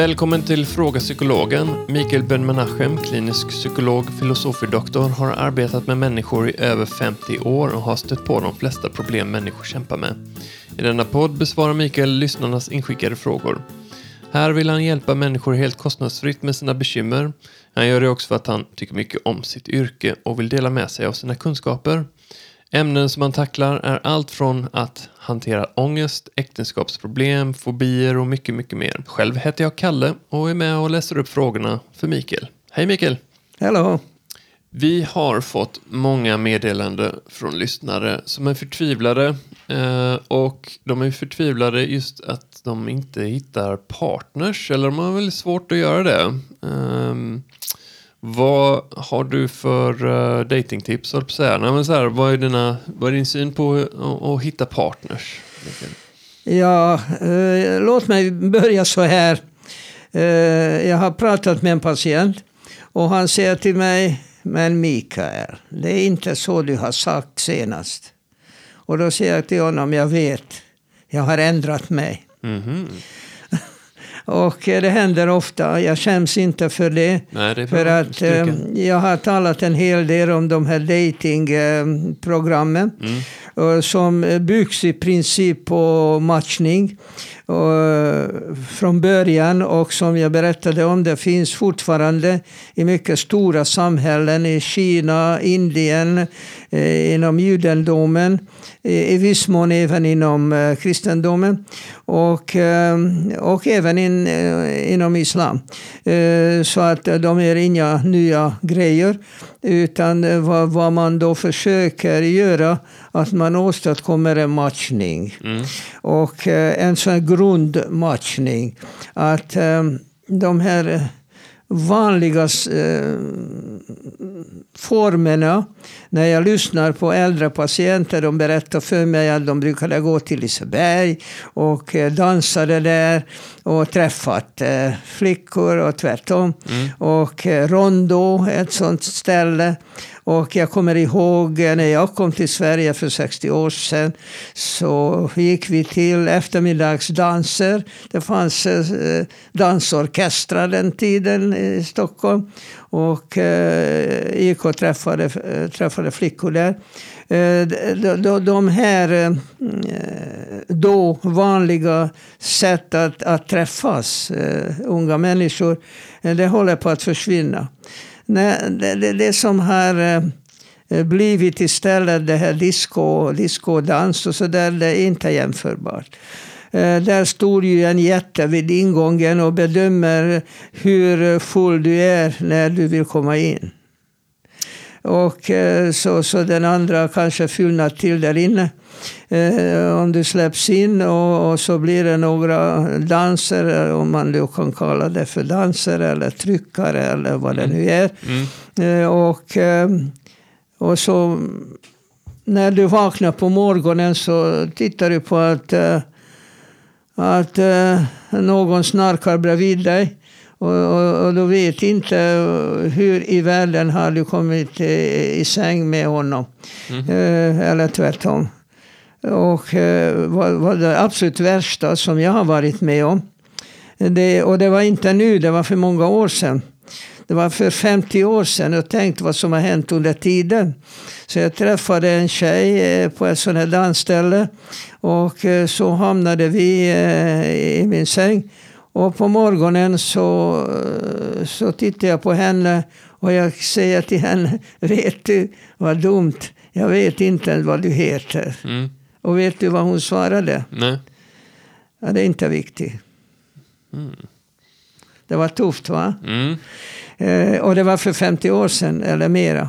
Välkommen till Fråga Psykologen. Mikael Ben-Menachem, klinisk psykolog, filosofie-doktor, har arbetat med människor i över 50 år och har stött på de flesta problem människor kämpar med. I denna podd besvarar Mikael lyssnarnas inskickade frågor. Här vill han hjälpa människor helt kostnadsfritt med sina bekymmer. Han gör det också för att han tycker mycket om sitt yrke och vill dela med sig av sina kunskaper. Ämnen som han tacklar är allt från att hantera ångest, äktenskapsproblem, fobier och mycket, mycket mer. Själv heter jag Kalle och är med och läser upp frågorna för Mikael. Hej Mikael! Hello! Vi har fått många meddelanden från lyssnare som är förtvivlade eh, och de är förtvivlade just att de inte hittar partners eller de har väldigt svårt att göra det. Vad har du för uh, datingtips? Nej, men så här, vad, är dina, vad är din syn på att, att hitta partners? Ja, eh, låt mig börja så här. Eh, jag har pratat med en patient och han säger till mig, men Mikael, det är inte så du har sagt senast. Och då säger jag till honom, jag vet, jag har ändrat mig. Mm -hmm. Och det händer ofta. Jag skäms inte för det. Nej, det för att eh, jag har talat en hel del om de här datingprogrammen. Mm. Eh, som eh, byggs i princip på matchning. Eh, från början och som jag berättade om, det finns fortfarande i mycket stora samhällen i Kina, Indien, inom judendomen, i viss mån även inom kristendomen och, och även in, inom islam. Så att de är inga nya grejer. Utan vad, vad man då försöker göra, att man åstadkommer en matchning. Mm. Och en sån grundmatchning. Att de här vanliga eh, formerna. När jag lyssnar på äldre patienter, de berättar för mig att de brukade gå till Liseberg och eh, dansade där och träffat eh, flickor och tvärtom. Mm. Och eh, Rondo, ett sånt ställe. Och jag kommer ihåg eh, när jag kom till Sverige för 60 år sedan så gick vi till eftermiddagsdanser. Det fanns eh, dansorkestrar den tiden i Stockholm. Och eh, gick och träffade, eh, träffade flickor där. Eh, de, de här eh, då vanliga sätt att, att träffas, eh, unga människor, eh, det håller på att försvinna. Nej, det, det, det som har eh, eh, blivit istället det här disco, discodans och så där, det är inte jämförbart. Eh, där står ju en jätte vid ingången och bedömer hur full du är när du vill komma in. Och eh, så, så den andra kanske fyllnad till där inne. Eh, om du släpps in och, och, så blir det några danser, om man då kan kalla det för danser eller tryckare eller vad det nu är. Mm. Eh, och, eh, och så när du vaknar på morgonen så tittar du på att, eh, att eh, någon snarkar bredvid dig. Och, och, och, du vet inte hur i världen har du kommit i, i säng med honom. Mm. Eh, eller tvärtom. Och eh, vad, vad det absolut värsta som jag har varit med om. Det, och det var inte nu, det var för många år sedan. Det var för 50 år sedan och tänkt vad som har hänt under tiden. Så jag träffade en tjej eh, på ett sånt här dansställe. Och eh, så hamnade vi eh, i min säng. Och på morgonen så, så tittar jag på henne och jag säger till henne, vet du vad dumt, jag vet inte vad du heter. Mm. Och vet du vad hon svarade? Nej. Ja, det är inte viktigt. Mm. Det var tufft va? Mm. Eh, och det var för 50 år sedan eller mera.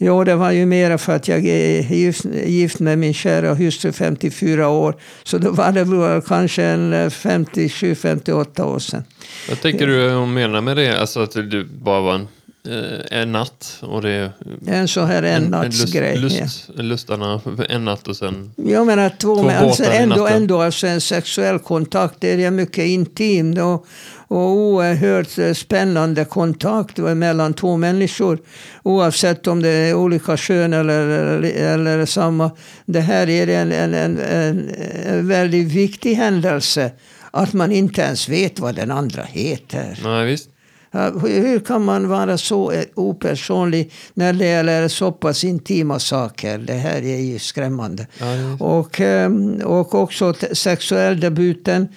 Jo, det var ju mera för att jag är gift, gift med min kära hustru 54 år. Så då var det kanske en 57, 58 år sedan. Vad tänker du hon menar med det? Alltså att du bara var en Eh, en natt. Och det en så här en, en. Lust, lust, ja. Lustarna en natt och sen Jag menar två, två alltså ändå, ändå alltså en sexuell kontakt. Det är mycket intim och, och oerhört eh, spännande kontakt mellan två människor. Oavsett om det är olika kön eller, eller, eller samma. Det här är en, en, en, en, väldigt viktig händelse att man inte ens vet vad den andra heter. Nej, visst. Ja, Hur kan man vara så eh, opersonlig när det gäller så pass intima saker? Det här är ju skrämmande. Ja, just. Och, eh, och också sexuelldebuten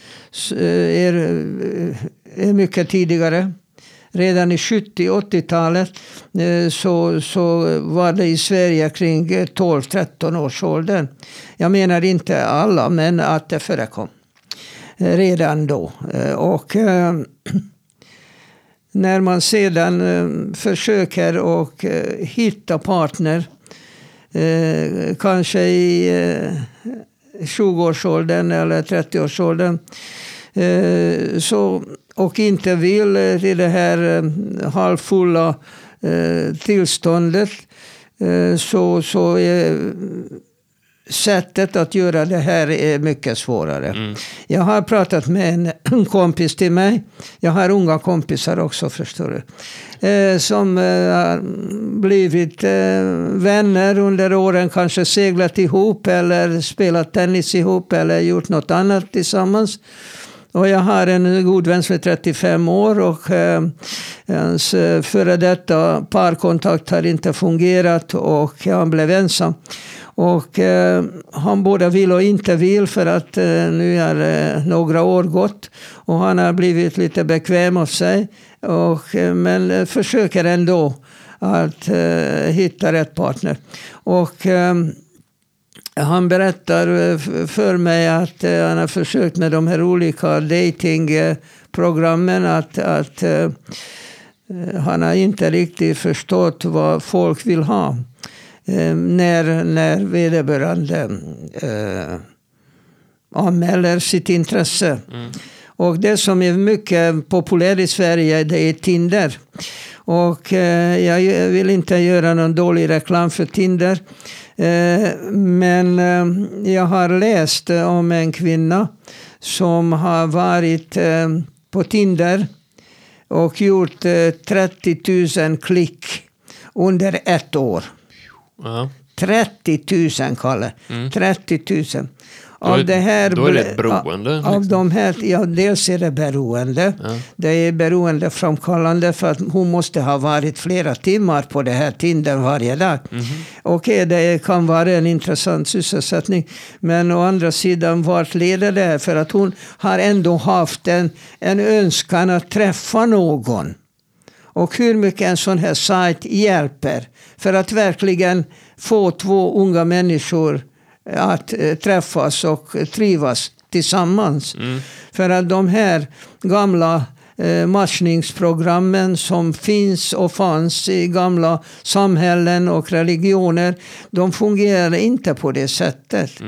är Eh, mycket tidigare. Redan i 70-80-talet eh, så, så var det i Sverige kring eh, 12-13 års åldern. Jag menar inte alla, men att det förekom redan då. Och när man sedan försöker och hitta partner, kanske i 20-årsåldern eller 30-årsåldern, så, och inte vill eh, till det här eh, halvfulla eh, tillståndet, så, så är sättet att göra det här är mycket svårare. Mm. Jag har pratat med en kompis till mig. Jag har unga kompisar också förstår du. Eh, som eh, har blivit eh, vänner under åren. Kanske seglat ihop eller spelat tennis ihop eller gjort något annat tillsammans. Och jag har en god vän som är 35 år och eh, hans eh, före detta parkontakt har inte fungerat och han blev ensam. Och eh, han både vill och inte vill för att eh, nu har eh, några år gått och han har blivit lite bekväm av sig. Och, eh, men eh, försöker ändå att eh, hitta rätt partner. Och eh, han berättar eh, för mig att eh, han har försökt med de här olika datingprogrammen att, att eh, han har inte riktigt förstått vad folk vill ha. När, när vederbörande eh, anmäler sitt intresse. Och det som är mycket populärt i Sverige det är Tinder. Och eh, jag vill inte göra någon dålig reklam för Tinder. Eh, men eh, jag har läst om en kvinna som har varit eh, på Tinder och gjort 30 000 klick under ett år. Ja. 30 000, Kalle. 30 000. Då är- Av det här, då är det ett beroende, Av liksom. de här, ja, dels är det beroende. Ja. Det är beroendeframkallande för att hon måste ha varit flera timmar på det här Tinder varje dag. Mhm. Okej, det kan vara en intressant sysselsättning. Men å andra sidan, vart leder det? För att hon har ändå haft en, en önskan att träffa någon. Och hur mycket en sån här sajt hjälper för att verkligen få två unga människor att eh, träffas och trivas tillsammans. För att de här gamla eh, matchningsprogrammen som finns och fanns i gamla samhällen och religioner, de fungerar inte på det sättet. Eh,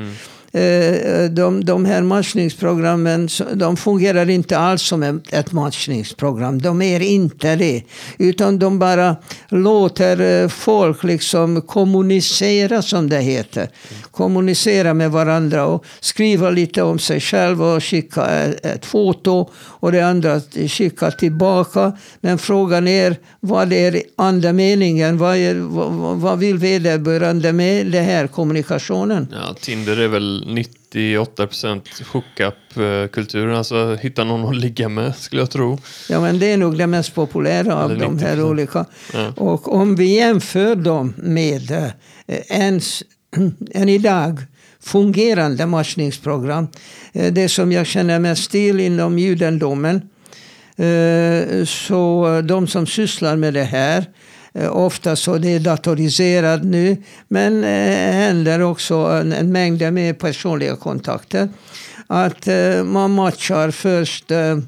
Eh, de, de här matchningsprogrammen de fungerar inte alls som ett- matchningsprogram. De är inte det. Utan de bara låter eh, folk liksom kommunicera som det heter. Kommunicera med varandra och skriva lite om sig själv och skicka eh, ett, foto och det andra skicka tillbaka. Men frågan är vad är andemeningen? Vad, är, vad- vad vill vederbörande med den här kommunikationen? Ja, Tinder är väl 98% hookup-kultur. Alltså hitta någon att ligga med, skulle jag tro. Ja, men det är nog det mest populära av de här 90%. olika. Ja. Och om vi jämför dem med eh, en, s- en idag fungerande matchningsprogram, eh, det som jag känner mest till inom judendomen, eh, så de som sysslar med det här, ofta så det är datoriserat nu, men eh, händer också en, en mängd med personliga kontakter. Att eh, man matchar först eh,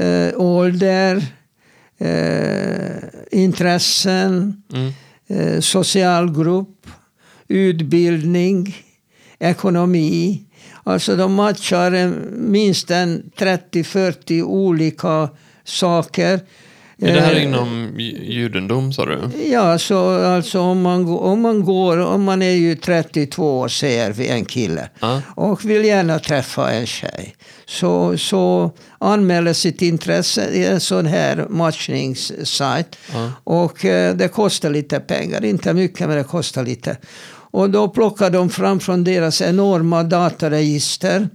eh, ålder, eh, intressen, Mm. eh, social grupp, utbildning, ekonomi. Alltså de matchar minst en 30-40 olika saker. Är det här Eh, inom ju- judendom, sa du? Ja, så alltså om man, om man går, om man är ju 32 år säger vi en kille Ja. och vill gärna träffa en tjej. Så, så anmäler sitt intresse i en sån här matchningssajt. Ja. Och eh, det kostar lite pengar, inte mycket men det kostar lite. Och då plockar de fram från deras enorma dataregister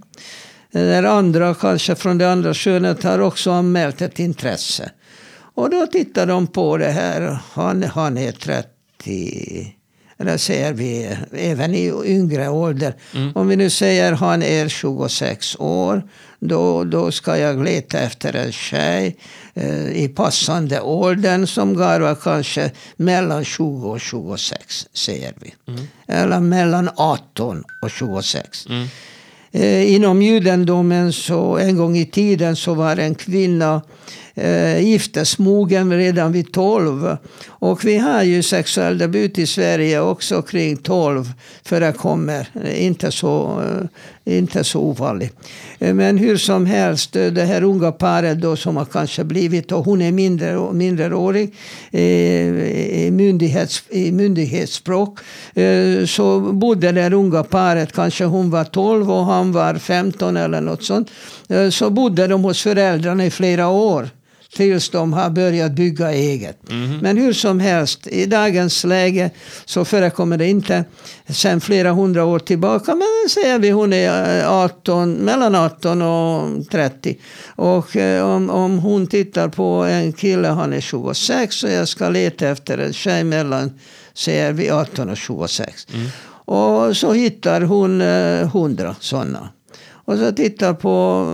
Den andra, kanske från det andra könet, har också anmält ett intresse. Och då tittar de på det här. Han, han är 30 eller säger vi även i yngre ålder. Mm. Om vi nu säger han är 26 år, då, då ska jag leta efter en tjej eh, i passande åldern som garvar kanske mellan 20 och 26, säger vi. Mm. Eller mellan 18 och 26. Mm. Eh, inom judendomen så en gång i tiden så var en kvinna eh, giftesmogen redan vid 12. Och vi har ju sexuell debut i Sverige också kring 12 förekommer. Inte så, eh, inte så ovanligt. Eh, men hur som helst, eh, det här unga paret då som har kanske blivit, och hon är mindre, mindreårig eh, i, myndighets, i myndighetsspråk. Eh, så bodde det unga paret, kanske hon var 12 och han var 15 eller något sånt. Eh, så bodde de hos föräldrarna i flera år tills de har börjat bygga eget. Mm. Men hur som helst, i dagens läge så förekommer det inte sen flera hundra år tillbaka. Men säger vi hon är 18, mellan 18 och 30. Och eh, om, om hon tittar på en kille, han är 26 och jag ska leta efter en tjej mellan, säger vi 18 och 26. Mm. Och så hittar hon eh, hundra sådana. Och så tittar på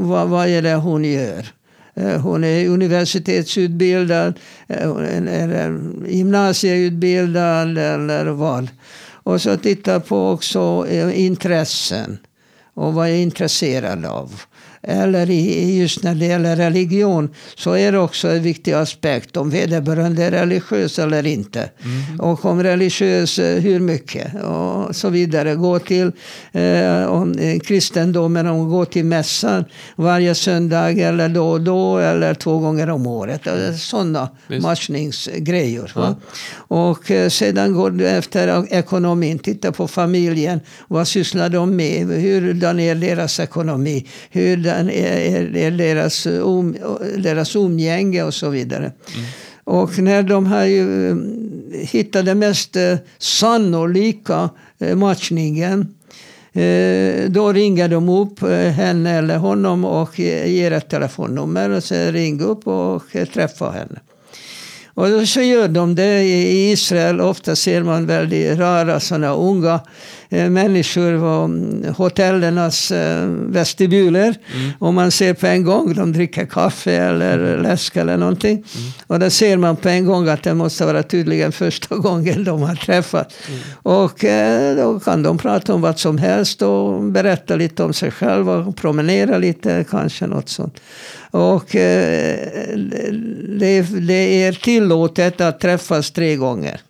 vad, vad är det hon gör. Eh, hon är universitetsutbildad, eh, eller gymnasieutbildad eller vad. Och så titta på också eh, intressen och vad jag är intresserad av eller i, just när det gäller religion så är det också en viktig aspekt om vederbörande är religiös eller inte. Mm. Och om religiös, eh, hur mycket och så vidare. Gå till eh, om, eh, kristendomen, om gå till mässan varje söndag eller då och då eller två gånger om året. Sådana matchningsgrejer. Ja. Och eh, sedan går du efter ekonomin, titta på familjen. Vad sysslar de med? Hurdan är deras ekonomi? Hur utan är, är deras, um, deras umgänge och så vidare. Mm. Och när de har ju mm, hittat den mest eh, sannolika eh, matchningen eh, då ringer de upp henne eller honom och ger ett telefonnummer och säger ring upp och träffa henne. Och så gör de det i Israel. Ofta ser man väldigt rara sådana unga eh, människor på hotellernas eh, vestibuler. Mm. Och man ser på en gång, de dricker kaffe eller mm. läsk eller någonting. Mm. Och då ser man på en gång att det måste vara tydligen första gången de har träffat. Mm. Och eh, då kan de prata om vad som helst och berätta lite om sig själva och promenera lite, kanske något sånt. Och eh, det, det är tillåtet att träffas tre gånger.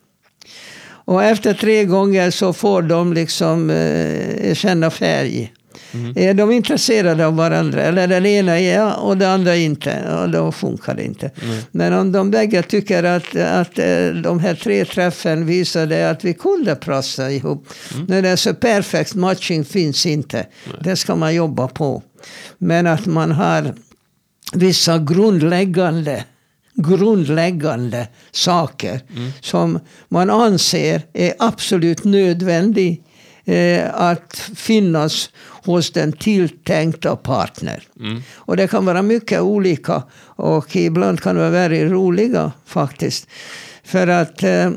Och efter tre gånger så får de liksom eh, känna färg. Mm. Är de intresserade av varandra, eller den ena är ja och den andra inte, och då funkar det inte. Mm. Men om de bägge tycker att, att eh, de här tre träffen visade att vi kunde prata ihop. Mm. När det är så perfekt matching finns inte. Det ska man jobba på. Men att man har vissa grundläggande grundläggande saker mm. som man anser är absolut nödvändig eh, att finnas hos den tilltänkta partner. Mm. Och det kan vara mycket olika och ibland kan det vara väldigt roliga faktiskt. För att eh,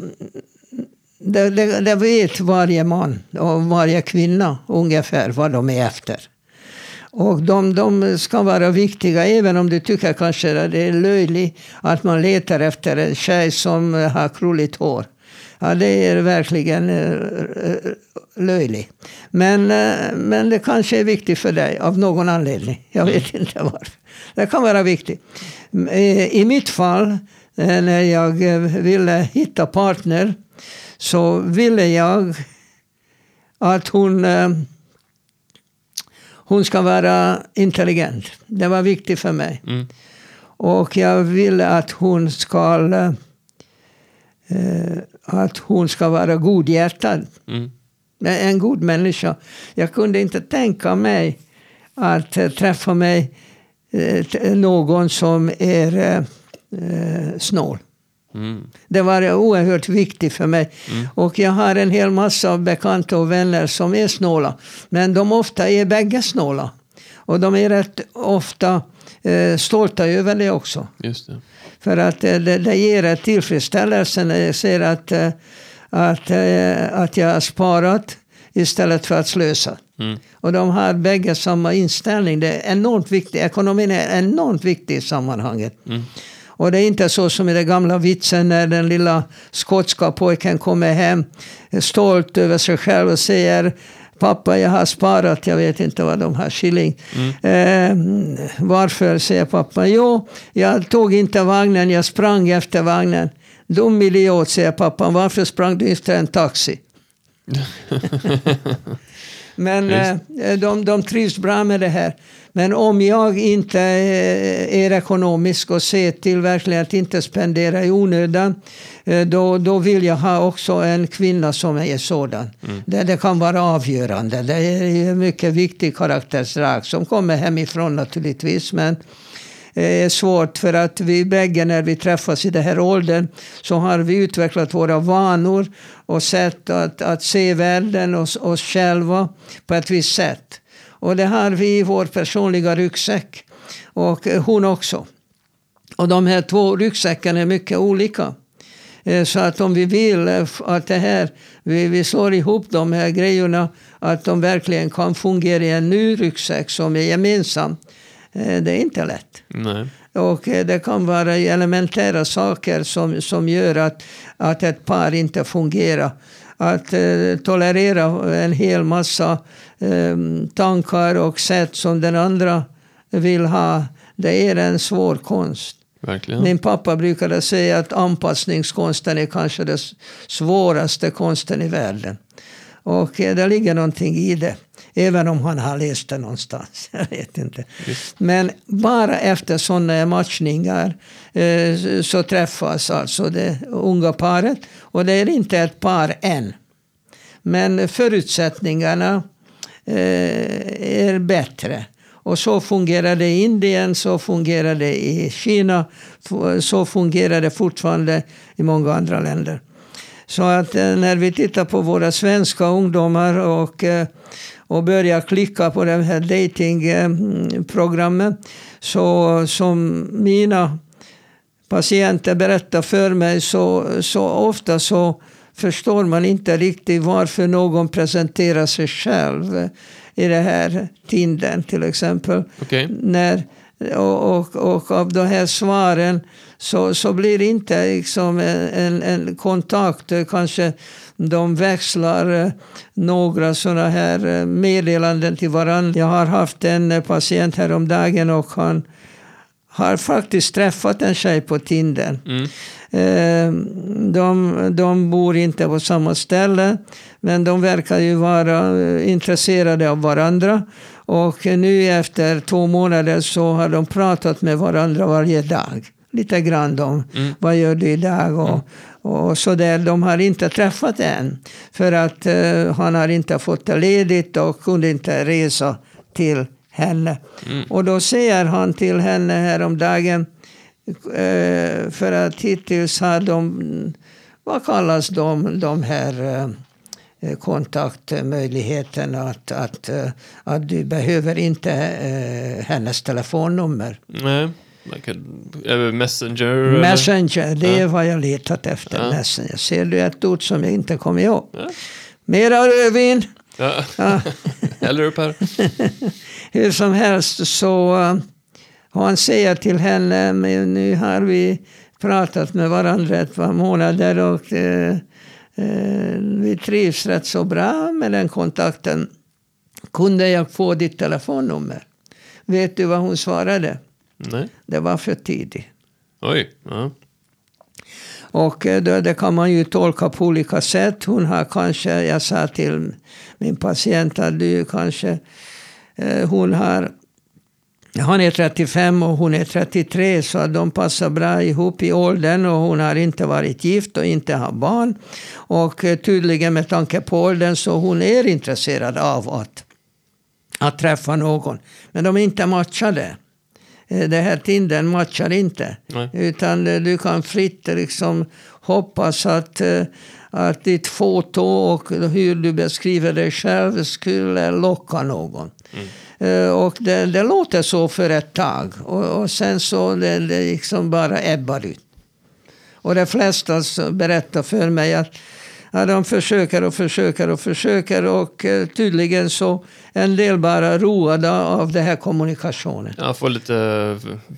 det, det, det vet varje man och varje kvinna ungefär vad de är efter. Och de, de ska vara viktiga även om du tycker kanske att det är löjligt att man letar efter en tjej som har krulligt hår. Ja, det är verkligen uh, löjligt. Men, uh, men det kanske är viktigt för dig av någon anledning. Jag vet mm. inte varför. Det kan vara viktigt. I mitt fall, när jag ville hitta partner, så ville jag att hon hon ska vara intelligent. Det var viktigt för mig. Mm. Och jag ville att hon ska eh, att hon ska vara godhjärtad. Mm. En god människa. Jag kunde inte tänka mig att äh, träffa mig äh, någon som är äh, snål. Mm. Det var oerhört viktigt för mig. Mm. Och jag har en hel massa bekanta och vänner som är snåla. Men de ofta är bägge snåla. Och de är rätt ofta eh, stolta över det också. Just det. För att eh, det, det ger ett tillfredsställelse när jag ser att, eh, att, eh, att jag har sparat istället för att slösa. Mm. Och de har bägge samma inställning. Det är enormt viktigt. Ekonomin är enormt viktig i sammanhanget. Mm. Och det är inte så som i den gamla vitsen när den lilla skotska pojken kommer hem stolt över sig själv och säger Pappa, jag har sparat, jag vet inte vad de har, shilling. Eh, varför, säger pappa. Jo, jag tog inte vagnen, jag sprang efter vagnen. Dum idiot, säger pappan. Varför sprang du efter en taxi? Men eh, de, de trivs bra med det här. Men om jag inte eh, är ekonomisk och ser till verkligen att inte spendera i onödan, eh, då, då vill jag ha också en kvinna som är sådan. Det, det kan vara avgörande. Det är en mycket viktig karaktärsdrag som kommer hemifrån naturligtvis. Men är svårt för att vi bägge när vi träffas i den här åldern så har vi utvecklat våra vanor och sätt att, att se världen och oss själva på ett visst sätt. Och det har vi i vår personliga ryggsäck. Och eh, hon också. Och de här två ryggsäckarna är mycket olika. Eh, så att om vi vill att det här, vi, vi slår ihop de här grejerna, att de verkligen kan fungera i en ny ryggsäck som är gemensam eh, Det är inte lätt. Nej. Och eh, det kan vara elementära saker som, som gör att, att ett par inte fungerar. Att eh, tolerera en hel massa eh, tankar och sätt som den andra vill ha, det är en svår konst. Verkligen. Min pappa brukade säga att anpassningskonsten är kanske den svåraste konsten i världen. Och eh, det ligger någonting i det. Även om han har läst det någonstans. Jag vet inte. Men bara efter sådana matchningar eh, så träffas alltså det unga paret. Och det är inte ett par än. Men förutsättningarna eh, är bättre. Och så fungerar det i Indien, så fungerar det i Kina, så fungerar det fortfarande i många andra länder. Så att eh, när vi tittar på våra svenska ungdomar och, och börjar klicka på de här datingprogrammen så som mina patienter berättar för mig så, så ofta så förstår man inte riktigt varför någon presenterar sig själv i det här Tindern till exempel. Okej. När, och, och, och av de här svaren så, så blir det inte liksom en, en, en kontakt. Kanske de växlar eh, några sådana här eh, meddelanden till varandra. Jag har haft en eh, patient häromdagen och han har faktiskt träffat en tjej på Tinder. Mm. Eh, De, de bor inte på samma ställe, men de verkar ju vara intresserade av varandra. Och nu efter två månader så har de pratat med varandra varje dag. Lite grann om Mm. vad gör du idag och, och så där. De har inte träffat än. För att eh, han har inte fått det ledigt och kunde inte resa till henne. Mm. Och då säger han till henne häromdagen eh, för att hittills har de, vad kallas de, de här eh, kontaktmöjligheterna att, att, att du behöver inte hennes telefonnummer. Nej. Kan, över Messenger? eller? Messenger, det är vad jag letat efter. Ja. Messenger. Ser du ett ord som jag inte kommer ihåg? Ja. Mera rödvin. Ja. Ja. Häller upp här. Hur som helst så uh, han säger till henne, men nu har vi pratat med varandra ett par månader och eh, eh, vi trivs rätt så bra med den kontakten. Kunde jag få ditt telefonnummer? Vet du vad hon svarade? Nej. Det var för tidigt. Oj. Ja. Och eh, det, det kan man ju tolka på olika sätt. Hon har kanske, jag sa till min patient att du kanske, eh, hon har, han är 35 och hon är 33 så att de passar bra ihop i åldern och hon har inte varit gift och inte har barn. Och eh, tydligen med tanke på åldern så hon är intresserad av att, att träffa någon. Men de är inte matchade. Eh, Det här Tindern matchar inte. Nej. Utan eh, du kan fritt liksom hoppas att, eh, att ditt foto och hur du beskriver dig själv skulle locka någon. Mm. Och det, det, låter så för ett tag. Och, och sen så det, det liksom bara ebbar ut. Och de flesta berättar för mig att Ja, de försöker och försöker och försöker och eh, tydligen så en del bara roade av den här kommunikationen. Ja, få lite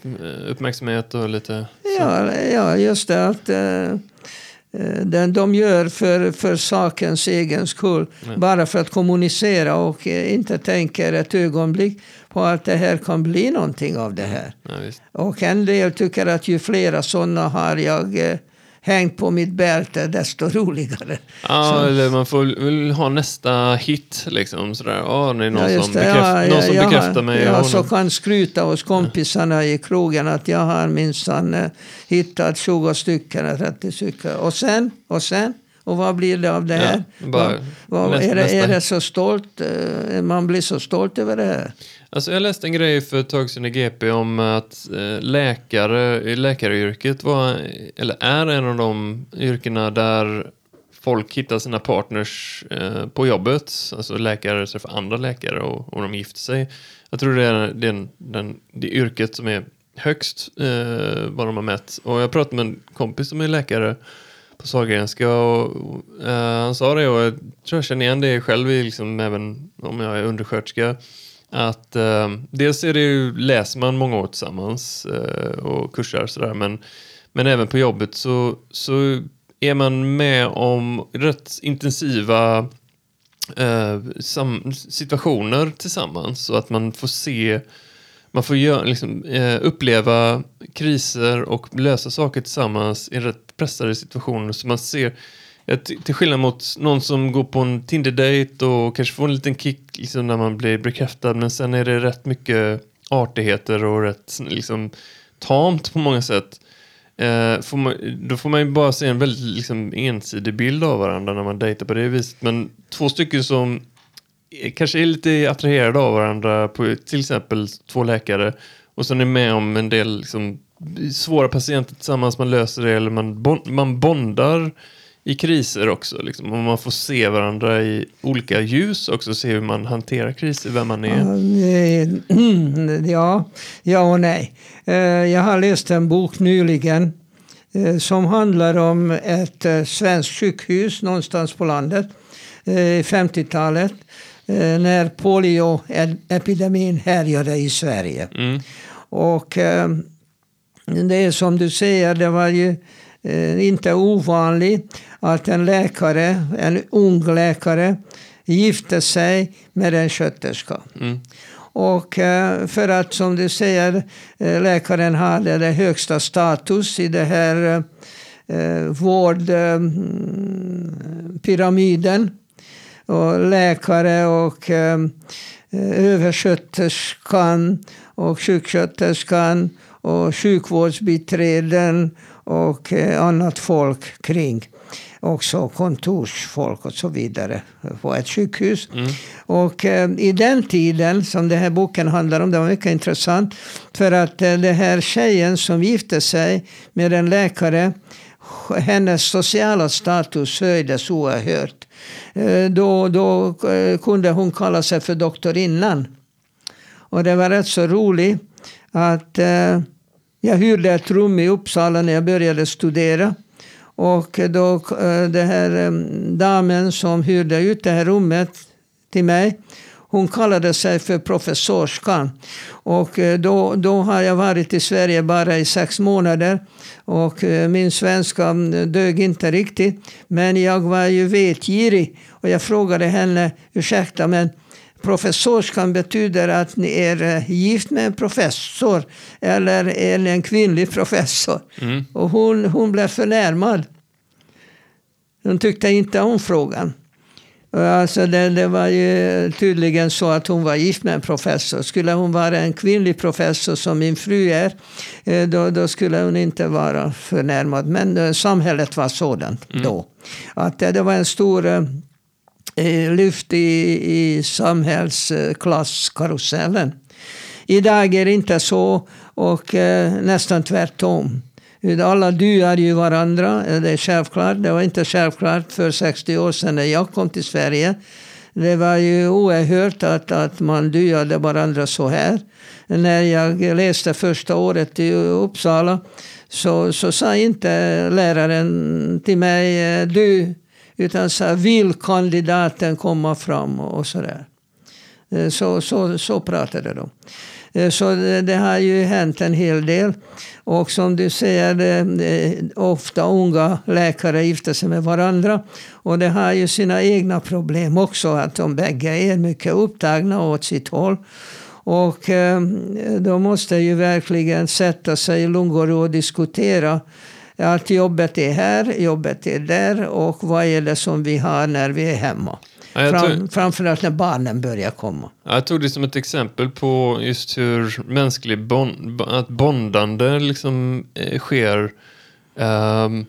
eh, uppmärksamhet och lite... Ja, ja, just det. Att, eh, den de gör för, för sakens egen skull. Nej. Bara för att kommunicera och inte tänker ett ögonblick på att det här kan bli någonting av det här. Ja, och en del tycker att ju flera sådana har jag hängt på mitt bälte, desto roligare. Ja, så. eller man får väl ha nästa hit liksom. Sådär. Oh, det är någon ja, som, bekräft, ja, någon som bekräftar mig. Ja, så kan skryta hos kompisarna i krogen att jag har minsann eh, hittat 20 stycken, 30 stycken. Och sen, och sen. Och vad blir det av det här? Ja, vad, vad, är, det, är det så stolt? Eh, man blir så stolt över det här. Alltså jag läste en grej för ett tag sedan i GP om att eh, läkare i läkaryrket var, eller är en av de yrkena där folk hittar sina partners eh, på jobbet. Alltså läkare träffar andra läkare och, och de gifter sig. Jag tror det är den, den, det yrket som är högst eh, vad de har mätt. Och jag pratade med en kompis som är läkare på Sahlgrenska och, och eh, han sa det och jag tror jag känner igen det själv liksom, även om jag är undersköterska att eh, dels är det ju, läser man många år tillsammans eh, och kursar sådär men, men även på jobbet så, så är man med om rätt intensiva eh, sam, situationer tillsammans så att man får se man får gör, liksom, eh, uppleva kriser och lösa saker tillsammans i rätt pressade situationer så man ser till skillnad mot någon som går på en Tinder-date och kanske får en liten kick liksom, när man blir bekräftad. Men sen är det rätt mycket artigheter och rätt liksom, tamt på många sätt. Eh, får man, då får man ju bara se en väldigt liksom, ensidig bild av varandra när man dejtar på det viset. Men två stycken som kanske är lite attraherade av varandra, på, till exempel två läkare, och sen är med om en del liksom, svåra patienter tillsammans, man löser det eller man, bon, man bondar i kriser också. Liksom. Och man får se varandra i olika ljus också, se hur man hanterar kriser, vem man är. Ja, ja och nej. Eh, jag har läst en bok nyligen eh, som handlar om ett eh, svenskt sjukhus någonstans på landet i 50-talet när polioepidemin härjade i Sverige. Mm. Och det är som du säger, det var ju inte ovanligt att en läkare, en ung läkare, gifte sig med en sköterska. Mm. Och eh, för att, som du säger, eh, läkaren hade den högsta status i den här eh, vårdpyramiden. Och läkare och översköterskan och sjuksköterskan och sjukvårdsbiträden och annat folk kring också kontorsfolk och så vidare på ett sjukhus. Mm. Och eh, i den tiden som den här boken handlar om, det var mycket intressant. För att eh, den här tjejen som gifte sig med en läkare, hennes sociala status höjdes oerhört. Eh, då, då eh, kunde hon kalla sig för doktorinnan. Och det var rätt så roligt att eh, jag hyrde ett rum i Uppsala när jag började studera. Och då eh, den här eh, damen som hyrde ut det här rummet till mig, hon kallade sig för professorskan. Och eh, då, då har jag varit i Sverige bara i sex månader. Och min svenska mm, dög inte riktigt. Men jag var ju vetgirig. Och jag frågade henne, ursäkta men professorskan betyder att ni är gift med en professor eller ni en kvinnlig professor? Mm. Och hon, hon blev förnärmad. Hon tyckte inte om frågan. Alltså det, det, var ju tydligen så att hon var gift med en professor. Skulle hon vara en kvinnlig professor som min fru är, eh, då, då skulle hon inte vara förnärmad. Men eh, samhället var sådant mm. då. Att det, det var en stor eh, Eh, lyft i, i samhällsklasskarusellen. Idag är det inte så och eh, nästan tvärtom. Alla duar ju varandra, eh, det är självklart. Det var inte självklart för 60 år sedan när jag kom till Sverige. Det var ju oerhört att, att man dyade varandra så här. När jag läste första året i Uppsala så, så sa inte läraren till mig du, utan sa vill kandidaten komma fram och sådär. Eh, så, så, så pratade de. Eh, så det har ju hänt en hel del. Och som du säger, ofta unga läkare gifter sig med varandra. Och det har ju sina egna problem också, att de bägge är mycket upptagna åt sitt håll. Och eh, då måste ju verkligen sätta sig i lugn och ro och diskutera att jobbet är här, jobbet är där och vad är det som vi har när vi är hemma. Ja, Fram, framförallt när barnen börjar komma. Ja, jag tog det som ett exempel på just hur mänsklig bond, att bondande liksom eh, sker. Um,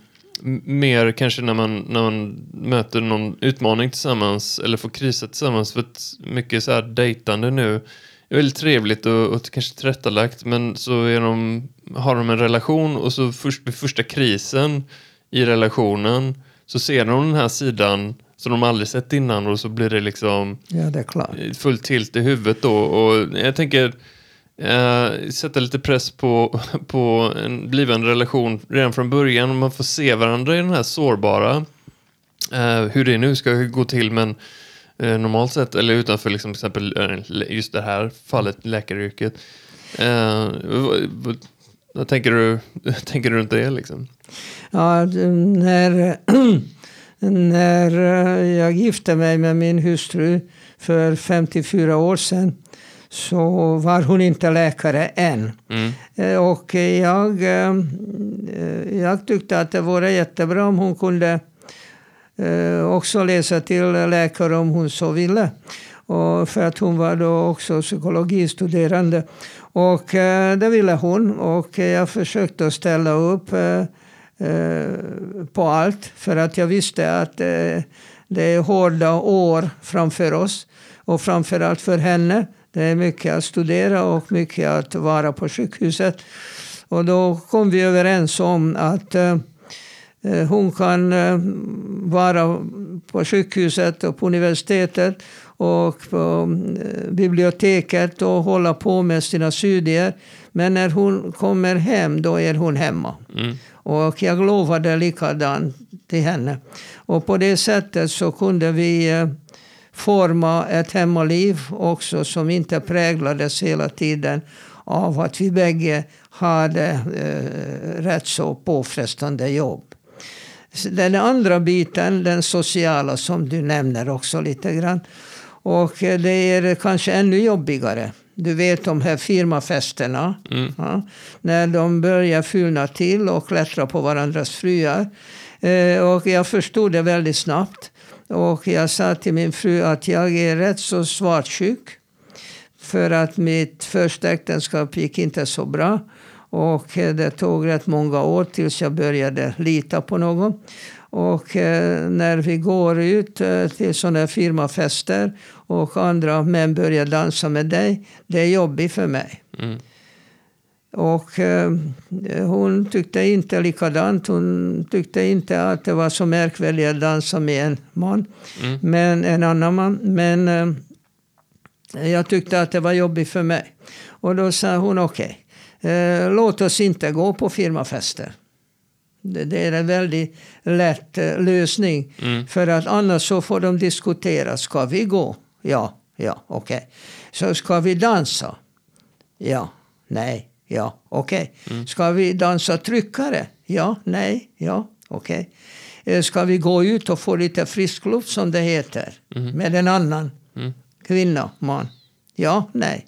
mer kanske när man, när man möter någon utmaning tillsammans eller får krisa tillsammans. För att mycket så här dejtande nu är väldigt trevligt och, och kanske tillrättalagt men så är de, har de en relation och så först, vid första krisen i relationen så ser de den här sidan som de aldrig sett innan och så blir det liksom ja, det är klart. fullt tilt i huvudet då. Och jag tänker eh, sätta lite press på, på en blivande relation redan från början. Man får se varandra i den här sårbara, eh, hur det nu ska gå till men eh, normalt sett, eller utanför liksom, till exempel eh, just det här fallet, läkaryrket. Eh, vad, vad tänker du, tänker du runt det liksom? Ja, när när eh, jag gifte mig med min hustru för 54 år sedan så var hon inte läkare än. Mm. Eh, och jag, jag tyckte att det vore jättebra om hon kunde Eh, också läsa till läkare om hon så ville. Och för att hon var då också psykologistuderande. Och eh, det ville hon. Och jag försökte ställa upp eh, eh, på allt. För att jag visste att eh, det är hårda år framför oss. Och framförallt för henne. Det är mycket att studera och mycket att vara på sjukhuset. Och då kom vi överens om att eh, hon kan vara på sjukhuset och på universitetet och på biblioteket och hålla på med sina studier. Men när hon kommer hem, då är hon hemma. Mm. Och jag lovade likadant till henne. Och på det sättet så kunde vi eh, forma ett hemmaliv också som inte präglades hela tiden av att vi bägge hade eh, rätt så påfrestande jobb. Den andra biten, den sociala som du nämner också lite grann. Och eh, det är kanske ännu jobbigare. Du vet de här firmafesterna. Mm. Ja, när de börjar fulna till och klättra på varandras fruar. Eh, och jag förstod det väldigt snabbt. Och jag sa till min fru att jag är rätt så svartsjuk. För att mitt första äktenskap gick inte så bra. Och det tog rätt många år tills jag började lita på någon. Och eh, när vi går ut eh, till sådana firmafester och andra män börjar dansa med dig, det är jobbigt för mig. Mm. Och eh, hon tyckte inte likadant. Hon tyckte inte att det var så märkvärdigt att dansa med en man, mm. men en annan man. Men eh, jag tyckte att det var jobbigt för mig. Och då sa hon okej, okay, eh, låt oss inte gå på firmafester. Det är en väldigt lätt eh, lösning. Mm. För att annars så får de diskutera. Ska vi gå? Ja, ja, okej. Okay. Så ska vi dansa? Ja, nej, ja, okej. Okay. Mm. Ska vi dansa tryckare? Ja, nej, ja, okej. Okay. Eh, ska vi gå ut och få lite frisk luft som det heter? Mm. Med en annan mm. kvinna, man? Ja, nej.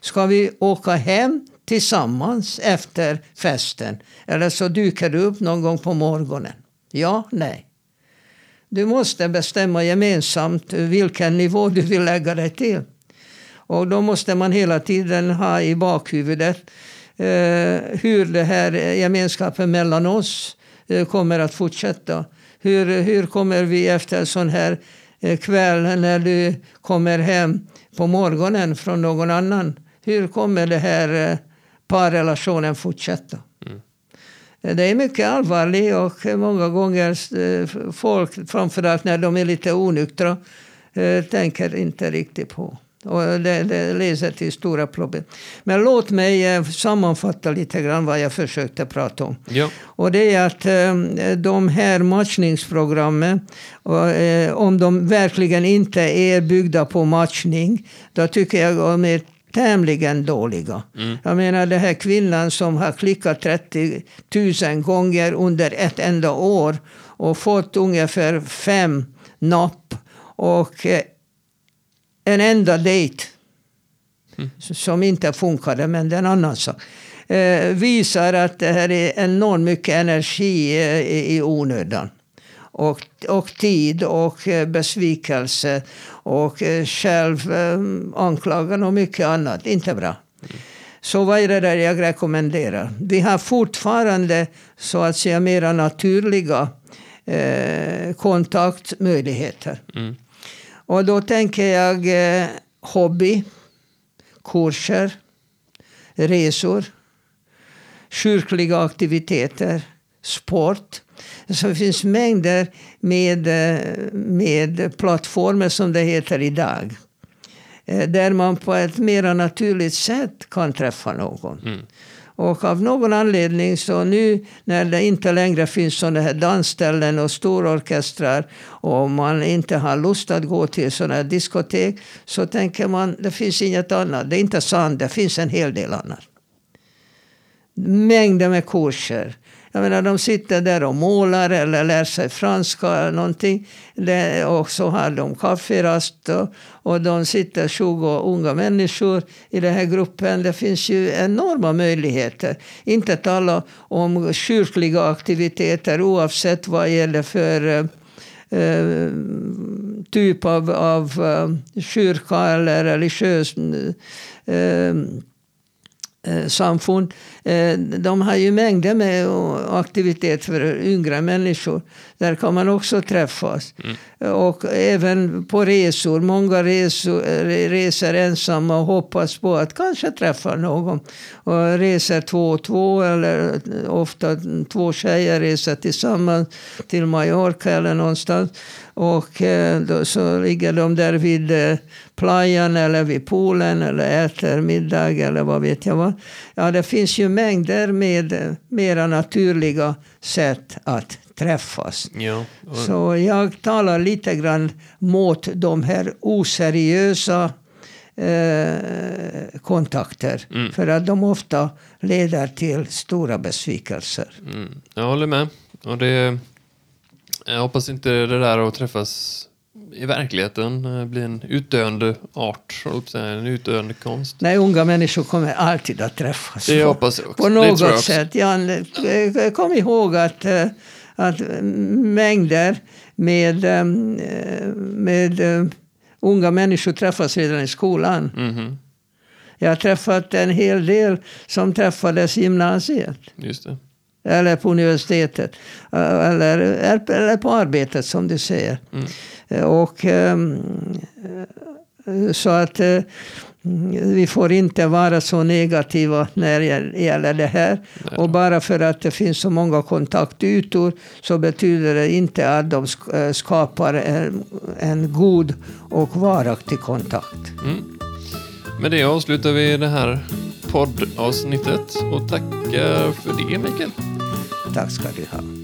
Ska vi åka hem tillsammans efter festen. Eller så dyker du upp någon gång på morgonen. Ja, nej. Du måste bestämma gemensamt vilken nivå du vill lägga dig till. Och då måste man hela tiden ha i bakhuvudet eh, hur det här gemenskapen mellan oss eh, kommer att fortsätta. Hur, hur kommer vi efter en sån här eh, kväll när du kommer hem på morgonen från någon annan? Hur kommer det här eh, parrelationen fortsätta. Mm. Det är mycket allvarligt och många gånger eh, folk, framförallt när de är lite onyktra, eh, tänker inte riktigt på. Och det, det leder till stora problem. Men låt mig eh, sammanfatta lite grann vad jag försökte prata om. Ja. Och det är att de här matchningsprogrammen, om de verkligen inte är byggda på matchning, då tycker jag de är tämligen dåliga. Mm. Jag menar den här kvinnan som har klickat 30 000 gånger under ett enda år och fått ungefär fem napp och eh, en enda dejt mm. som inte funkade, men det är en annan sak. Eh, visar att det här är enormt mycket energi eh, i onödan och, och tid och eh, besvikelse och eh, självanklagan och mycket annat. Inte bra. Så vad är det där jag rekommenderar? Vi har fortfarande så att säga mera naturliga eh, kontaktmöjligheter. Mm. Och då tänker jag eh, hobby, kurser, resor, kyrkliga aktiviteter, sport. Så det finns mängder med, eh, med plattformar som det heter idag. Eh, där man på ett mer naturligt sätt kan träffa någon. Mm. Och av någon anledning så nu när det inte längre finns sådana här dansställen och stororkestrar och man inte har lust att gå till sådana här diskotek så tänker man det finns inget annat. Det är inte sant, det finns en hel del annat. Mängder med kurser. Jag menar, de sitter där och målar eller lär sig franska eller någonting. och så har de kafferast och, och de sitter 20 unga människor i den här gruppen. Det finns ju enorma möjligheter. Inte tala om kyrkliga aktiviteter oavsett vad gäller för Uh, typ av, av uh, kyrka eller religiös uh, Eh, samfund. Eh, de har ju mängder med aktivitet för yngre människor. Där kan man också träffas. Mm. Och även på resor. Många resor, reser ensamma och hoppas på att kanske träffa någon. Och reser två och två eller ofta två tjejer reser tillsammans till Mallorca eller någonstans. Och eh, då så ligger de där vid eh, playan eller vid poolen eller äter middag eller vad vet jag vad. Ja, det finns ju mängder med eh, mera naturliga sätt att träffas. Ja. Så jag talar lite grann mot de här oseriösa eh, kontakter. Mm. För att de ofta leder till stora besvikelser. Mm. Jag håller med. Och det jag hoppas inte det där att träffas i verkligheten eh, blir en utdöende art, en utdöende konst. Nej, unga människor kommer alltid att träffas. Det hoppas jag också. På något sätt. Jag eh, kom ihåg att, eh, att mängder med, med unga människor träffas redan i skolan. Mm -hmm. Jag har träffat en hel del som träffades i gymnasiet. Just det eller på universitetet. Eller, eller på arbetet som du säger. Mm. Och, ehm, så att eh, vi får inte vara så negativa när det gäller det här. Nej. Och bara för att det finns så många kontaktytor så betyder det inte att de eh, skapar en, en god och varaktig kontakt. Mm. Med det avslutar vi det här poddavsnittet och tackar för det Mikael. Tack ska du ha.